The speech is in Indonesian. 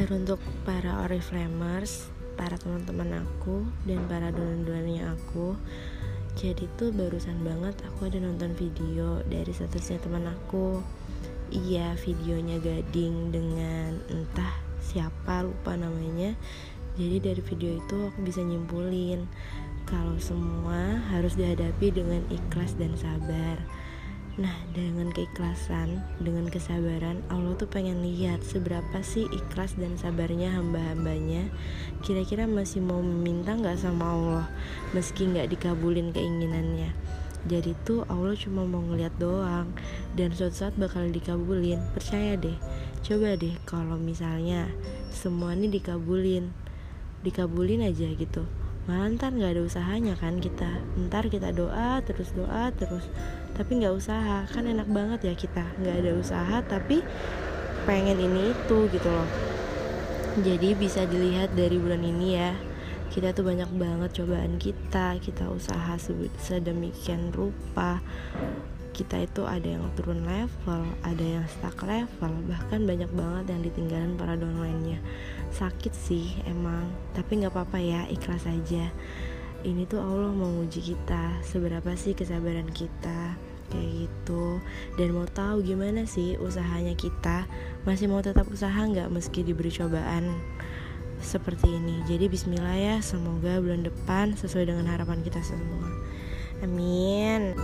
Teruntuk para Oriflamers, para teman-teman aku dan para donan-donannya aku. Jadi tuh barusan banget aku ada nonton video dari statusnya teman aku. Iya, videonya gading dengan entah siapa lupa namanya. Jadi dari video itu aku bisa nyimpulin kalau semua harus dihadapi dengan ikhlas dan sabar. Nah, dengan keikhlasan, dengan kesabaran, Allah tuh pengen lihat seberapa sih ikhlas dan sabarnya hamba-hambanya. Kira-kira masih mau meminta nggak sama Allah, meski nggak dikabulin keinginannya. Jadi tuh Allah cuma mau ngeliat doang, dan suatu saat bakal dikabulin. Percaya deh, coba deh kalau misalnya semua ini dikabulin, dikabulin aja gitu malah ntar nggak ada usahanya kan kita. Ntar kita doa terus doa terus. Tapi nggak usaha. Kan enak banget ya kita. Nggak ada usaha tapi pengen ini itu gitu loh. Jadi bisa dilihat dari bulan ini ya kita tuh banyak banget cobaan kita. Kita usaha sedemikian rupa. Kita itu ada yang turun level, ada yang stuck level, bahkan banyak banget yang ditinggalin para downline-nya. Sakit sih emang, tapi nggak apa-apa ya, ikhlas aja. Ini tuh Allah mau uji kita, seberapa sih kesabaran kita kayak gitu dan mau tahu gimana sih usahanya kita masih mau tetap usaha nggak meski diberi cobaan seperti ini jadi Bismillah ya semoga bulan depan sesuai dengan harapan kita semua amin.